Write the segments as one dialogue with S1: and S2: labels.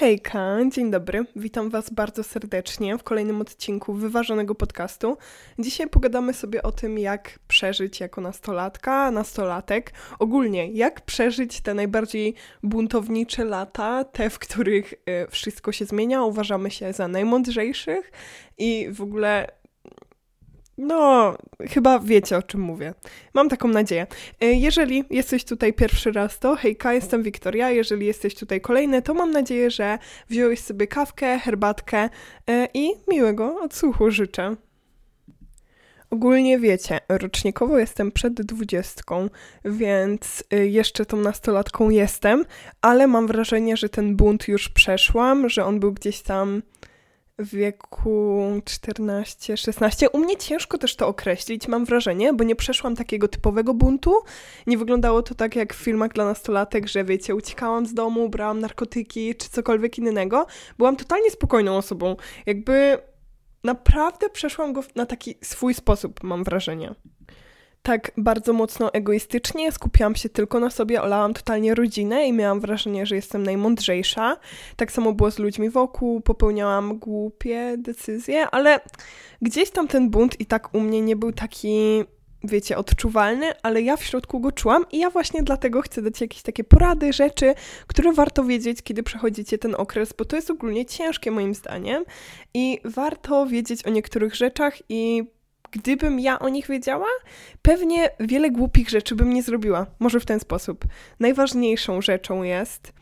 S1: Hejka, dzień dobry. Witam Was bardzo serdecznie w kolejnym odcinku wyważonego podcastu. Dzisiaj pogadamy sobie o tym, jak przeżyć jako nastolatka, nastolatek, ogólnie jak przeżyć te najbardziej buntownicze lata, te, w których y, wszystko się zmienia, uważamy się za najmądrzejszych i w ogóle no, chyba wiecie o czym mówię. Mam taką nadzieję. E, jeżeli jesteś tutaj pierwszy raz, to hejka, jestem Wiktoria. Jeżeli jesteś tutaj kolejny, to mam nadzieję, że wziąłeś sobie kawkę, herbatkę e, i miłego odsłuchu życzę. Ogólnie wiecie, rocznikowo jestem przed dwudziestką, więc e, jeszcze tą nastolatką jestem, ale mam wrażenie, że ten bunt już przeszłam, że on był gdzieś tam w wieku 14-16. U mnie ciężko też to określić, mam wrażenie, bo nie przeszłam takiego typowego buntu. Nie wyglądało to tak jak w filmach dla nastolatek, że wiecie, uciekałam z domu, brałam narkotyki czy cokolwiek innego. Byłam totalnie spokojną osobą. Jakby naprawdę przeszłam go na taki swój sposób, mam wrażenie tak bardzo mocno egoistycznie, skupiałam się tylko na sobie, olałam totalnie rodzinę i miałam wrażenie, że jestem najmądrzejsza. Tak samo było z ludźmi wokół, popełniałam głupie decyzje, ale gdzieś tam ten bunt i tak u mnie nie był taki wiecie, odczuwalny, ale ja w środku go czułam i ja właśnie dlatego chcę dać jakieś takie porady, rzeczy, które warto wiedzieć, kiedy przechodzicie ten okres, bo to jest ogólnie ciężkie moim zdaniem i warto wiedzieć o niektórych rzeczach i gdybym ja o nich wiedziała, pewnie wiele głupich rzeczy bym nie zrobiła. Może w ten sposób. Najważniejszą rzeczą jest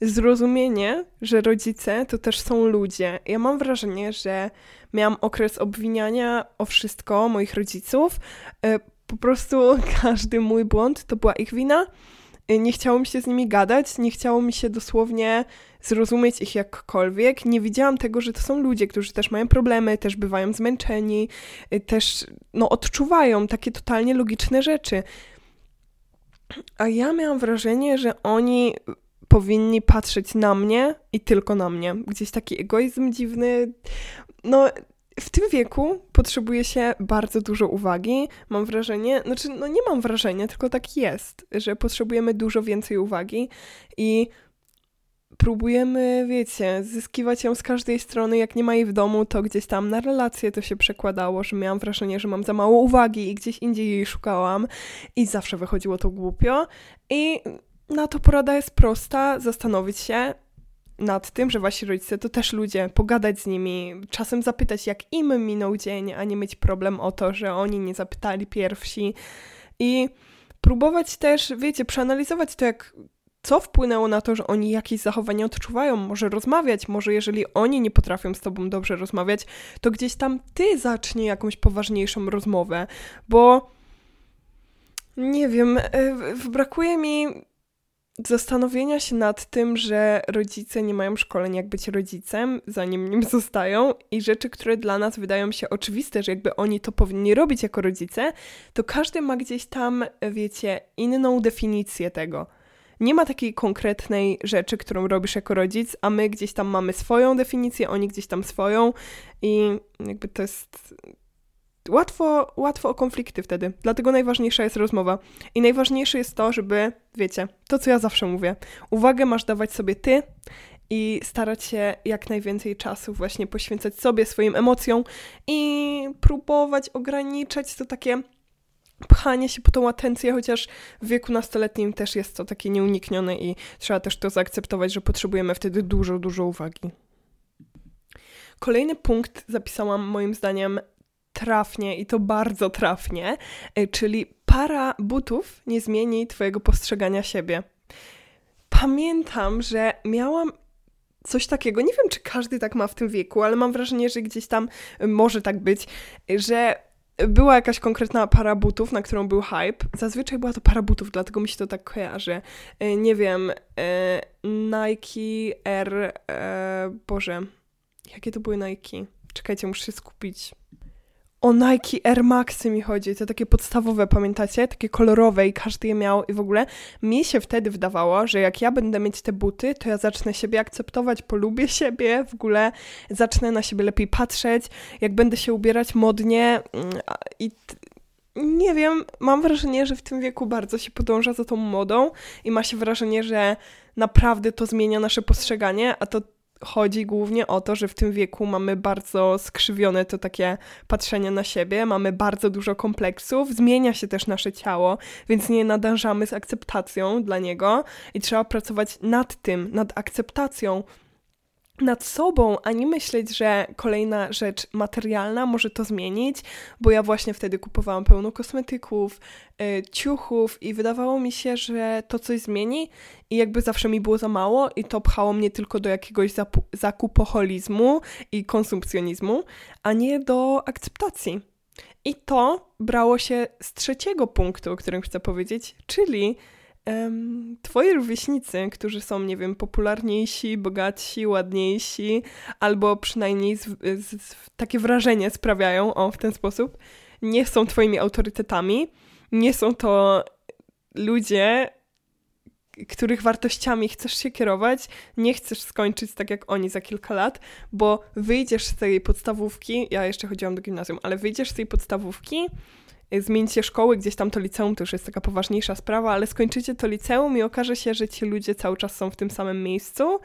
S1: zrozumienie, że rodzice to też są ludzie. Ja mam wrażenie, że miałam okres obwiniania o wszystko moich rodziców. E, po prostu każdy mój błąd to była ich wina Y, nie chciało mi się z nimi gadać, nie chciało mi się dosłownie zrozumieć ich jakkolwiek. Nie widziałam tego, że to są ludzie, którzy też mają problemy, też bywają zmęczeni, y, też no, odczuwają takie totalnie logiczne rzeczy. A ja miałam wrażenie, że oni powinni patrzeć na mnie i tylko na mnie. Gdzieś taki egoizm dziwny. No, w tym wieku potrzebuje się bardzo dużo uwagi. Mam wrażenie, znaczy, no nie mam wrażenia, tylko tak jest, że potrzebujemy dużo więcej uwagi i próbujemy, wiecie, zyskiwać ją z każdej strony. Jak nie ma jej w domu, to gdzieś tam na relacje to się przekładało, że miałam wrażenie, że mam za mało uwagi i gdzieś indziej jej szukałam i zawsze wychodziło to głupio. I na to porada jest prosta, zastanowić się, nad tym, że wasi rodzice to też ludzie, pogadać z nimi, czasem zapytać, jak im minął dzień, a nie mieć problem o to, że oni nie zapytali pierwsi. I próbować też, wiecie, przeanalizować to, jak co wpłynęło na to, że oni jakieś zachowania odczuwają, może rozmawiać, może jeżeli oni nie potrafią z tobą dobrze rozmawiać, to gdzieś tam ty zacznij jakąś poważniejszą rozmowę, bo nie wiem, e, brakuje mi zastanowienia się nad tym, że rodzice nie mają szkoleń, jak być rodzicem, zanim nim zostają, i rzeczy, które dla nas wydają się oczywiste, że jakby oni to powinni robić jako rodzice, to każdy ma gdzieś tam, wiecie, inną definicję tego. Nie ma takiej konkretnej rzeczy, którą robisz jako rodzic, a my gdzieś tam mamy swoją definicję, oni gdzieś tam swoją, i jakby to jest łatwo, łatwo o konflikty wtedy. Dlatego najważniejsza jest rozmowa. I najważniejsze jest to, żeby, wiecie, to co ja zawsze mówię, uwagę masz dawać sobie ty i starać się jak najwięcej czasu właśnie poświęcać sobie, swoim emocjom i próbować ograniczać to takie pchanie się po tą atencję, chociaż w wieku nastoletnim też jest to takie nieuniknione i trzeba też to zaakceptować, że potrzebujemy wtedy dużo, dużo uwagi. Kolejny punkt zapisałam moim zdaniem trafnie i to bardzo trafnie, e, czyli para butów nie zmieni Twojego postrzegania siebie. Pamiętam, że miałam coś takiego, nie wiem czy każdy tak ma w tym wieku, ale mam wrażenie, że gdzieś tam może tak być, że była jakaś konkretna para butów, na którą był hype. Zazwyczaj była to para butów, dlatego mi się to tak kojarzy. E, nie wiem, e, Nike Air, Boże, jakie to były Nike? Czekajcie, muszę się skupić o Nike Air Maxy mi chodzi, te takie podstawowe, pamiętacie? Takie kolorowe i każdy je miał i w ogóle mi się wtedy wydawało, że jak ja będę mieć te buty, to ja zacznę siebie akceptować, polubię siebie, w ogóle zacznę na siebie lepiej patrzeć, jak będę się ubierać modnie mm, i nie wiem, mam wrażenie, że w tym wieku bardzo się podąża za tą modą i ma się wrażenie, że naprawdę to zmienia nasze postrzeganie, a to chodzi głównie o to, że w tym wieku mamy bardzo skrzywione to takie patrzenie na siebie, mamy bardzo dużo kompleksów, zmienia się też nasze ciało, więc nie nadążamy z akceptacją dla niego i trzeba pracować nad tym, nad akceptacją nad sobą, a nie myśleć, że kolejna rzecz materialna może to zmienić, bo ja właśnie wtedy kupowałam pełno kosmetyków, y, ciuchów i wydawało mi się, że to coś zmieni i jakby zawsze mi było za mało i to pchało mnie tylko do jakiegoś zakupoholizmu i konsumpcjonizmu, a nie do akceptacji. I to brało się z trzeciego punktu, o którym chcę powiedzieć, czyli twoi rówieśnicy, którzy są, nie wiem, popularniejsi, bogatsi, ładniejsi, albo przynajmniej z, z, takie wrażenie sprawiają, o, w ten sposób, nie są twoimi autorytetami, nie są to ludzie, których wartościami chcesz się kierować, nie chcesz skończyć tak jak oni za kilka lat, bo wyjdziesz z tej podstawówki, ja jeszcze chodziłam do gimnazjum, ale wyjdziesz z tej podstawówki zmienicie szkoły, gdzieś tam to liceum, to już jest taka poważniejsza sprawa, ale skończycie to liceum i okaże się, że ci ludzie cały czas są w tym samym miejscu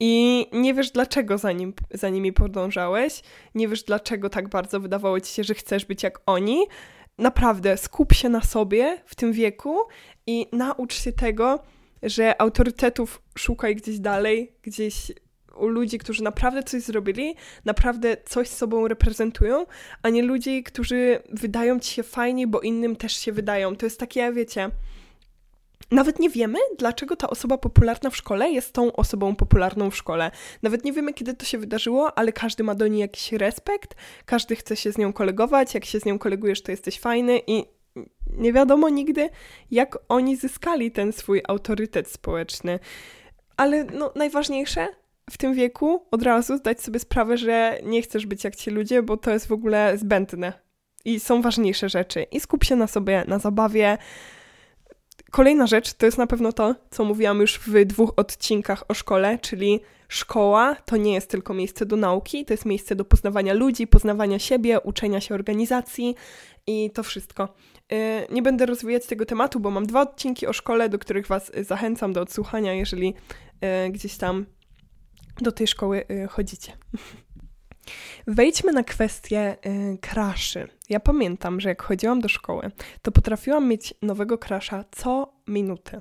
S1: i nie wiesz dlaczego za, nim, za nimi podążałeś, nie wiesz dlaczego tak bardzo wydawało ci się, że chcesz być jak oni. Naprawdę, skup się na sobie w tym wieku i naucz się tego, że autorytetów szukaj gdzieś dalej, gdzieś u ludzi, którzy naprawdę coś zrobili, naprawdę coś z sobą reprezentują, a nie ludzi, którzy wydają ci się fajnie, bo innym też się wydają. To jest takie, wiecie, nawet nie wiemy, dlaczego ta osoba popularna w szkole jest tą osobą popularną w szkole. Nawet nie wiemy, kiedy to się wydarzyło, ale każdy ma do niej jakiś respekt, każdy chce się z nią kolegować, jak się z nią kolegujesz, to jesteś fajny i nie wiadomo nigdy, jak oni zyskali ten swój autorytet społeczny. Ale no, najważniejsze, w tym wieku od razu zdać sobie sprawę, że nie chcesz być jak ci ludzie, bo to jest w ogóle zbędne. I są ważniejsze rzeczy. I skup się na sobie, na zabawie. Kolejna rzecz to jest na pewno to, co mówiłam już w dwóch odcinkach o szkole, czyli szkoła to nie jest tylko miejsce do nauki, to jest miejsce do poznawania ludzi, poznawania siebie, uczenia się organizacji i to wszystko. Y, nie będę rozwijać tego tematu, bo mam dwa odcinki o szkole, do których Was zachęcam do odsłuchania, jeżeli y, gdzieś tam do tej szkoły y, chodzicie. Wejdźmy na kwestię y, kraszy. Ja pamiętam, że jak chodziłam do szkoły, to potrafiłam mieć nowego krasza co minutę.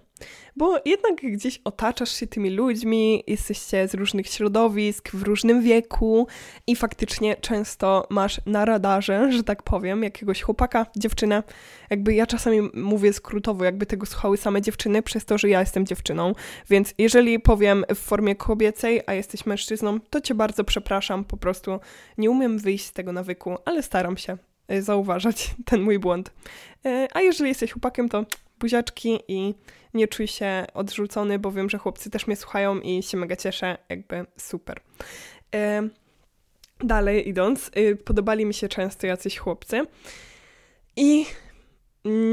S1: Bo jednak gdzieś otaczasz się tymi ludźmi, jesteście z różnych środowisk, w różnym wieku i faktycznie często masz na radarze, że tak powiem, jakiegoś chłopaka, dziewczynę. Jakby ja czasami mówię skrótowo, jakby tego słuchały same dziewczyny, przez to, że ja jestem dziewczyną. Więc jeżeli powiem w formie kobiecej, a jesteś mężczyzną, to cię bardzo przepraszam, po prostu nie umiem wyjść z tego nawyku, ale staram się y, zauważać ten mój błąd. Y, a jeżeli jesteś chłopakiem, to buziaczki i nie czuj się odrzucony, bo wiem, że chłopcy też mnie słuchają i się mega cieszę, jakby super. Y, dalej idąc, podobali mi się często jacyś chłopcy i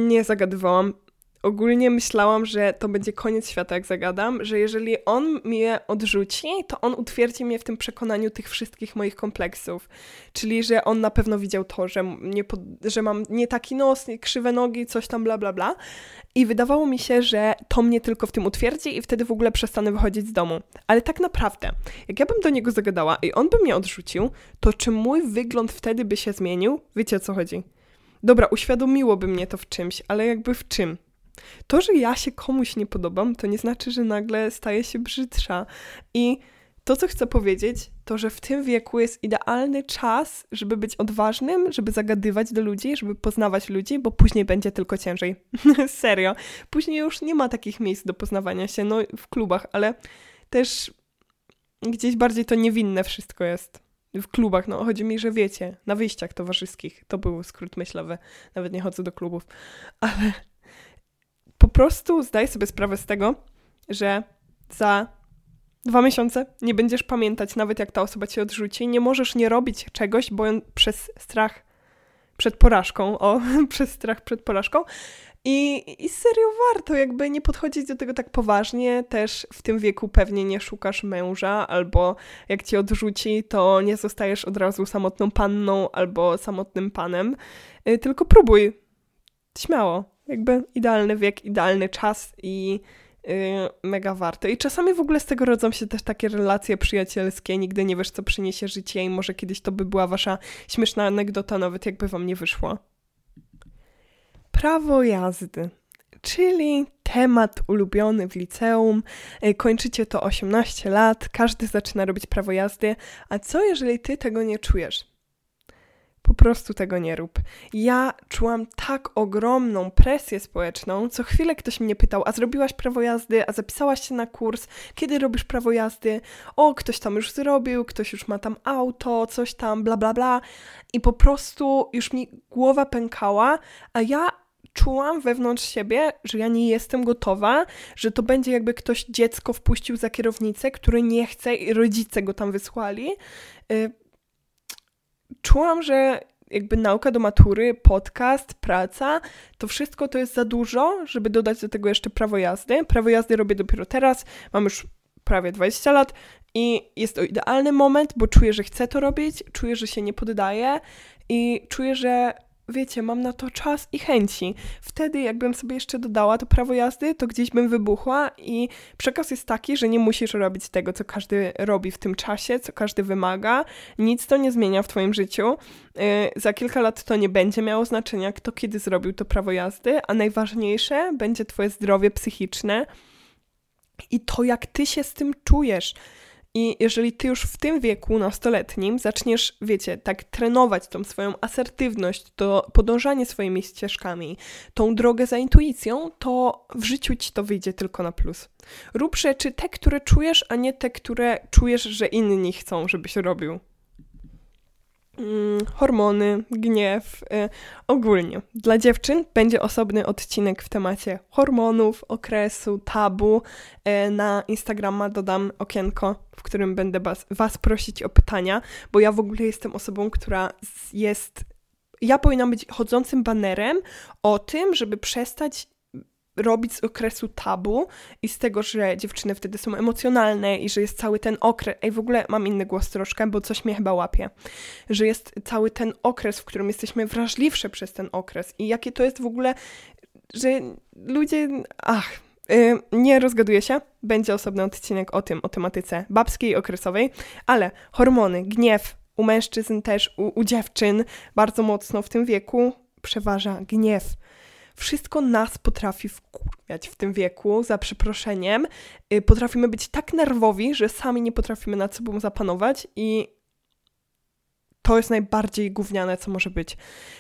S1: nie zagadywałam ogólnie myślałam, że to będzie koniec świata, jak zagadam, że jeżeli on mnie odrzuci, to on utwierdzi mnie w tym przekonaniu tych wszystkich moich kompleksów. Czyli, że on na pewno widział to, że, nie pod, że mam nie taki nos, nie krzywe nogi, coś tam, bla, bla, bla. I wydawało mi się, że to mnie tylko w tym utwierdzi i wtedy w ogóle przestanę wychodzić z domu. Ale tak naprawdę, jak ja bym do niego zagadała i on by mnie odrzucił, to czy mój wygląd wtedy by się zmienił? Wiecie o co chodzi? Dobra, uświadomiłoby mnie to w czymś, ale jakby w czym? To, że ja się komuś nie podobam, to nie znaczy, że nagle staje się brzydsza. I to, co chcę powiedzieć, to, że w tym wieku jest idealny czas, żeby być odważnym, żeby zagadywać do ludzi, żeby poznawać ludzi, bo później będzie tylko ciężej. Serio. Później już nie ma takich miejsc do poznawania się, no w klubach, ale też gdzieś bardziej to niewinne wszystko jest. W klubach, no chodzi mi, że wiecie, na wyjściach towarzyskich. To był skrót myślowy. Nawet nie chodzę do klubów. Ale po prostu zdaj sobie sprawę z tego, że za dwa miesiące nie będziesz pamiętać, nawet jak ta osoba cię odrzuci. Nie możesz nie robić czegoś, bo przez strach przed porażką, o, przez strach przed porażką. I, I serio warto jakby nie podchodzić do tego tak poważnie. Też w tym wieku pewnie nie szukasz męża, albo jak cię odrzuci, to nie zostajesz od razu samotną panną albo samotnym panem. Y, tylko próbuj. Śmiało jakby idealny wiek, idealny czas i mega warto. I czasami w ogóle z tego rodzą się też takie relacje przyjacielskie, nigdy nie wiesz, co przyniesie życie i może kiedyś to by była wasza śmieszna anegdota, nawet jakby wam nie wyszło. Prawo jazdy czyli temat ulubiony w liceum. E, kończycie to 18 lat, każdy zaczyna robić prawo jazdy, a co jeżeli ty tego nie czujesz? Po prostu tego nie rób. Ja czułam tak ogromną presję społeczną. Co chwilę ktoś mnie pytał: A zrobiłaś prawo jazdy? A zapisałaś się na kurs? Kiedy robisz prawo jazdy? O, ktoś tam już zrobił, ktoś już ma tam auto, coś tam, bla, bla, bla. I po prostu już mi głowa pękała, a ja czułam wewnątrz siebie, że ja nie jestem gotowa, że to będzie jakby ktoś dziecko wpuścił za kierownicę, który nie chce i rodzice go tam wysłali. Czułam, że jakby nauka do matury, podcast, praca, to wszystko to jest za dużo, żeby dodać do tego jeszcze prawo jazdy. Prawo jazdy robię dopiero teraz, mam już prawie 20 lat i jest to idealny moment, bo czuję, że chcę to robić, czuję, że się nie poddaję i czuję, że wiecie, mam na to czas i chęci. Wtedy, jakbym sobie jeszcze dodała to prawo jazdy, to gdzieś bym wybuchła i przekaz jest taki, że nie musisz robić tego, co każdy robi w tym czasie, co każdy wymaga. Nic to nie zmienia w Twoim życiu. Yy, za kilka lat to nie będzie miało znaczenia, kto kiedy zrobił to prawo jazdy, a najważniejsze będzie Twoje zdrowie psychiczne i to, jak Ty się z tym czujesz. I jeżeli ty już w tym wieku nastoletnim zaczniesz, wiecie, tak trenować tą swoją asertywność, to podążanie swoimi ścieżkami, tą drogę za intuicją, to w życiu ci to wyjdzie tylko na plus. Rób rzeczy te, które czujesz, a nie te, które czujesz, że inni chcą, żebyś robił. Mm, hormony, gniew, y, ogólnie. Dla dziewczyn będzie osobny odcinek w temacie hormonów, okresu, tabu. Y, na Instagrama dodam okienko, w którym będę was, was prosić o pytania, bo ja w ogóle jestem osobą, która jest. Ja powinnam być chodzącym banerem o tym, żeby przestać robić z okresu tabu i z tego, że dziewczyny wtedy są emocjonalne i że jest cały ten okres. Ej, w ogóle mam inny głos troszkę, bo coś mnie chyba łapie. Że jest cały ten okres, w którym jesteśmy wrażliwsze przez ten okres i jakie to jest w ogóle, że ludzie. Ach. Yy, nie rozgaduję się, będzie osobny odcinek o tym, o tematyce babskiej, okresowej, ale hormony, gniew u mężczyzn też, u, u dziewczyn bardzo mocno w tym wieku przeważa gniew wszystko nas potrafi wkurwiać w tym wieku, za przeproszeniem. Y, potrafimy być tak nerwowi, że sami nie potrafimy nad sobą zapanować i to jest najbardziej gówniane, co może być.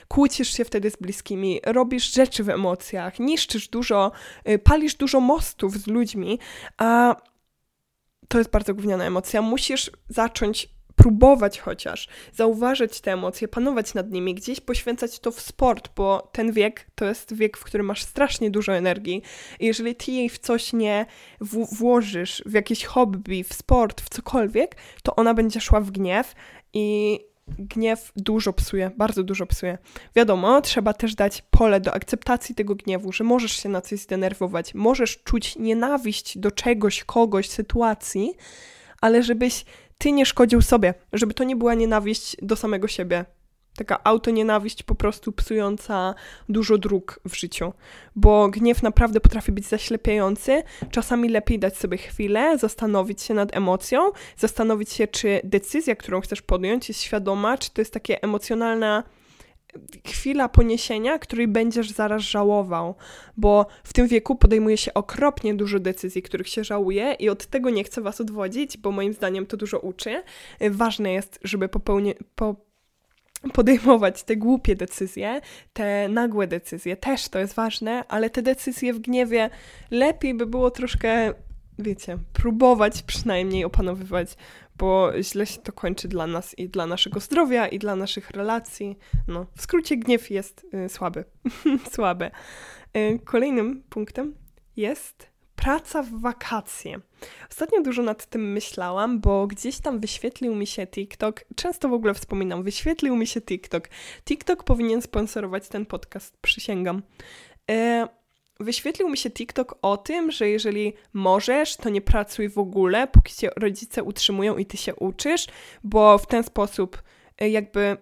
S1: Kłócisz się wtedy z bliskimi, robisz rzeczy w emocjach, niszczysz dużo, y, palisz dużo mostów z ludźmi, a to jest bardzo gówniana emocja. Musisz zacząć próbować chociaż, zauważyć te emocje, panować nad nimi, gdzieś poświęcać to w sport, bo ten wiek to jest wiek, w którym masz strasznie dużo energii. I jeżeli ty jej w coś nie w- włożysz, w jakieś hobby, w sport, w cokolwiek, to ona będzie szła w gniew i gniew dużo psuje, bardzo dużo psuje. Wiadomo, trzeba też dać pole do akceptacji tego gniewu, że możesz się na coś zdenerwować, możesz czuć nienawiść do czegoś, kogoś, sytuacji, ale żebyś ty nie szkodził sobie, żeby to nie była nienawiść do samego siebie. Taka autonienawiść po prostu psująca dużo dróg w życiu, bo gniew naprawdę potrafi być zaślepiający. Czasami lepiej dać sobie chwilę, zastanowić się nad emocją, zastanowić się, czy decyzja, którą chcesz podjąć, jest świadoma, czy to jest takie emocjonalna chwila poniesienia, której będziesz zaraz żałował, bo w tym wieku podejmuje się okropnie dużo decyzji, których się żałuje i od tego nie chcę was odwodzić, bo moim zdaniem to dużo uczy. Ważne jest, żeby popełnie, po, podejmować te głupie decyzje, te nagłe decyzje, też to jest ważne, ale te decyzje w gniewie lepiej by było troszkę wiecie, próbować przynajmniej opanowywać, bo źle się to kończy dla nas i dla naszego zdrowia, i dla naszych relacji. No, w skrócie gniew jest y, słaby. słaby. Y, kolejnym punktem jest praca w wakacje. Ostatnio dużo nad tym myślałam, bo gdzieś tam wyświetlił mi się TikTok. Często w ogóle wspominam, wyświetlił mi się TikTok. TikTok powinien sponsorować ten podcast, przysięgam. Y, wyświetlił mi się TikTok o tym, że jeżeli możesz, to nie pracuj w ogóle, póki cię rodzice utrzymują i ty się uczysz, bo w ten sposób y, jakby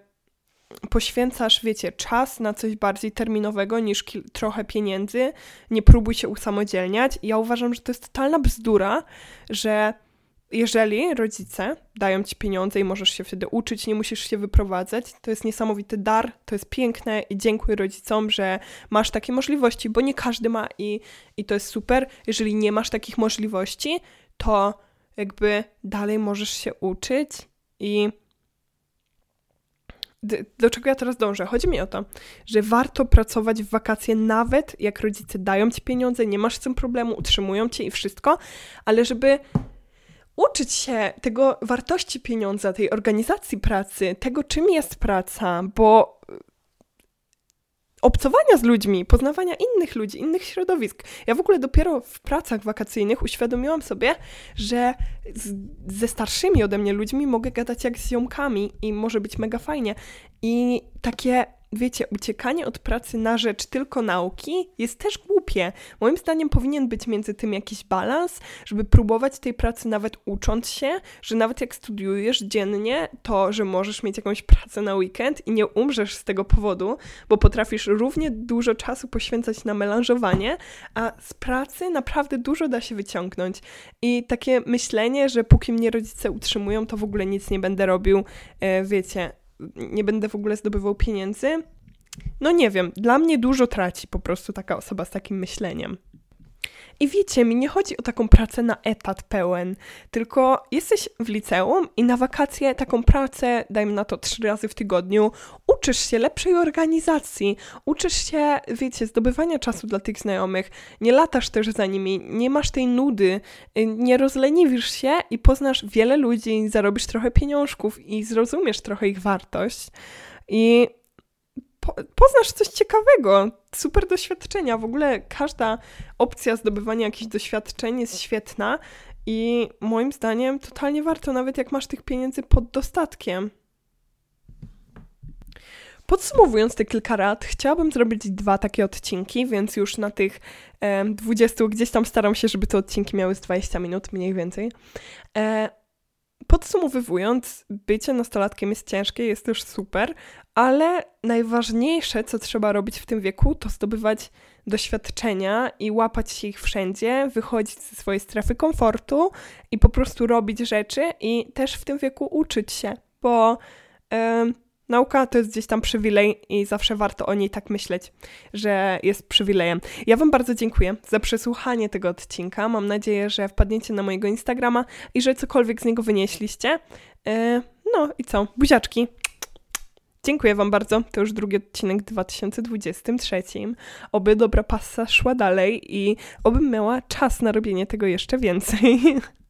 S1: poświęcasz, wiecie, czas na coś bardziej terminowego niż trochę pieniędzy, nie próbuj się usamodzielniać. Ja uważam, że to jest totalna bzdura, że jeżeli rodzice dają ci pieniądze i możesz się wtedy uczyć, nie musisz się wyprowadzać, to jest niesamowity dar, to jest piękne i dziękuję rodzicom, że masz takie możliwości, bo nie każdy ma i, i to jest super. Jeżeli nie masz takich możliwości, to jakby dalej możesz się uczyć i do czego ja teraz dążę? Chodzi mi o to, że warto pracować w wakacje, nawet jak rodzice dają ci pieniądze, nie masz z tym problemu, utrzymują cię i wszystko, ale żeby uczyć się tego wartości pieniądza, tej organizacji pracy, tego czym jest praca, bo obcowania z ludźmi, poznawania innych ludzi, innych środowisk. Ja w ogóle dopiero w pracach wakacyjnych uświadomiłam sobie, że z, ze starszymi ode mnie ludźmi mogę gadać jak z ziomkami i może być mega fajnie. I takie wiecie, uciekanie od pracy na rzecz tylko nauki jest też głupie. Moim zdaniem powinien być między tym jakiś balans, żeby próbować tej pracy nawet ucząc się, że nawet jak studiujesz dziennie, to, że możesz mieć jakąś pracę na weekend i nie umrzesz z tego powodu, bo potrafisz równie dużo czasu poświęcać na melanżowanie, a z pracy naprawdę dużo da się wyciągnąć. I takie myślenie, że póki mnie rodzice utrzymują, to w ogóle nic nie będę robił, e, wiecie, nie będę w ogóle zdobywał pieniędzy. No nie wiem, dla mnie dużo traci po prostu taka osoba z takim myśleniem. I wiecie, mi nie chodzi o taką pracę na etat pełen, tylko jesteś w liceum i na wakacje taką pracę, dajmy na to trzy razy w tygodniu, uczysz się lepszej organizacji, uczysz się, wiecie, zdobywania czasu dla tych znajomych, nie latasz też za nimi, nie masz tej nudy, y, nie rozleniwisz się i poznasz wiele ludzi, zarobisz trochę pieniążków i zrozumiesz trochę ich wartość. I po, poznasz coś ciekawego, super doświadczenia. W ogóle każda opcja zdobywania jakichś doświadczeń jest świetna i moim zdaniem totalnie warto, nawet jak masz tych pieniędzy pod dostatkiem. Podsumowując te kilka rad, chciałabym zrobić dwa takie odcinki, więc już na tych e, 20 gdzieś tam staram się, żeby te odcinki miały z 20 minut mniej więcej. E, Podsumowując, bycie nastolatkiem jest ciężkie, jest też super, ale najważniejsze, co trzeba robić w tym wieku, to zdobywać doświadczenia i łapać się ich wszędzie, wychodzić ze swojej strefy komfortu i po prostu robić rzeczy i też w tym wieku uczyć się, bo. Yy, Nauka to jest gdzieś tam przywilej i zawsze warto o niej tak myśleć, że jest przywilejem. Ja Wam bardzo dziękuję za przesłuchanie tego odcinka. Mam nadzieję, że wpadniecie na mojego Instagrama i że cokolwiek z niego wynieśliście. Yy, no i co? Buziaczki. Dziękuję Wam bardzo. To już drugi odcinek w 2023. Oby dobra pasa szła dalej i obym miała czas na robienie tego jeszcze więcej.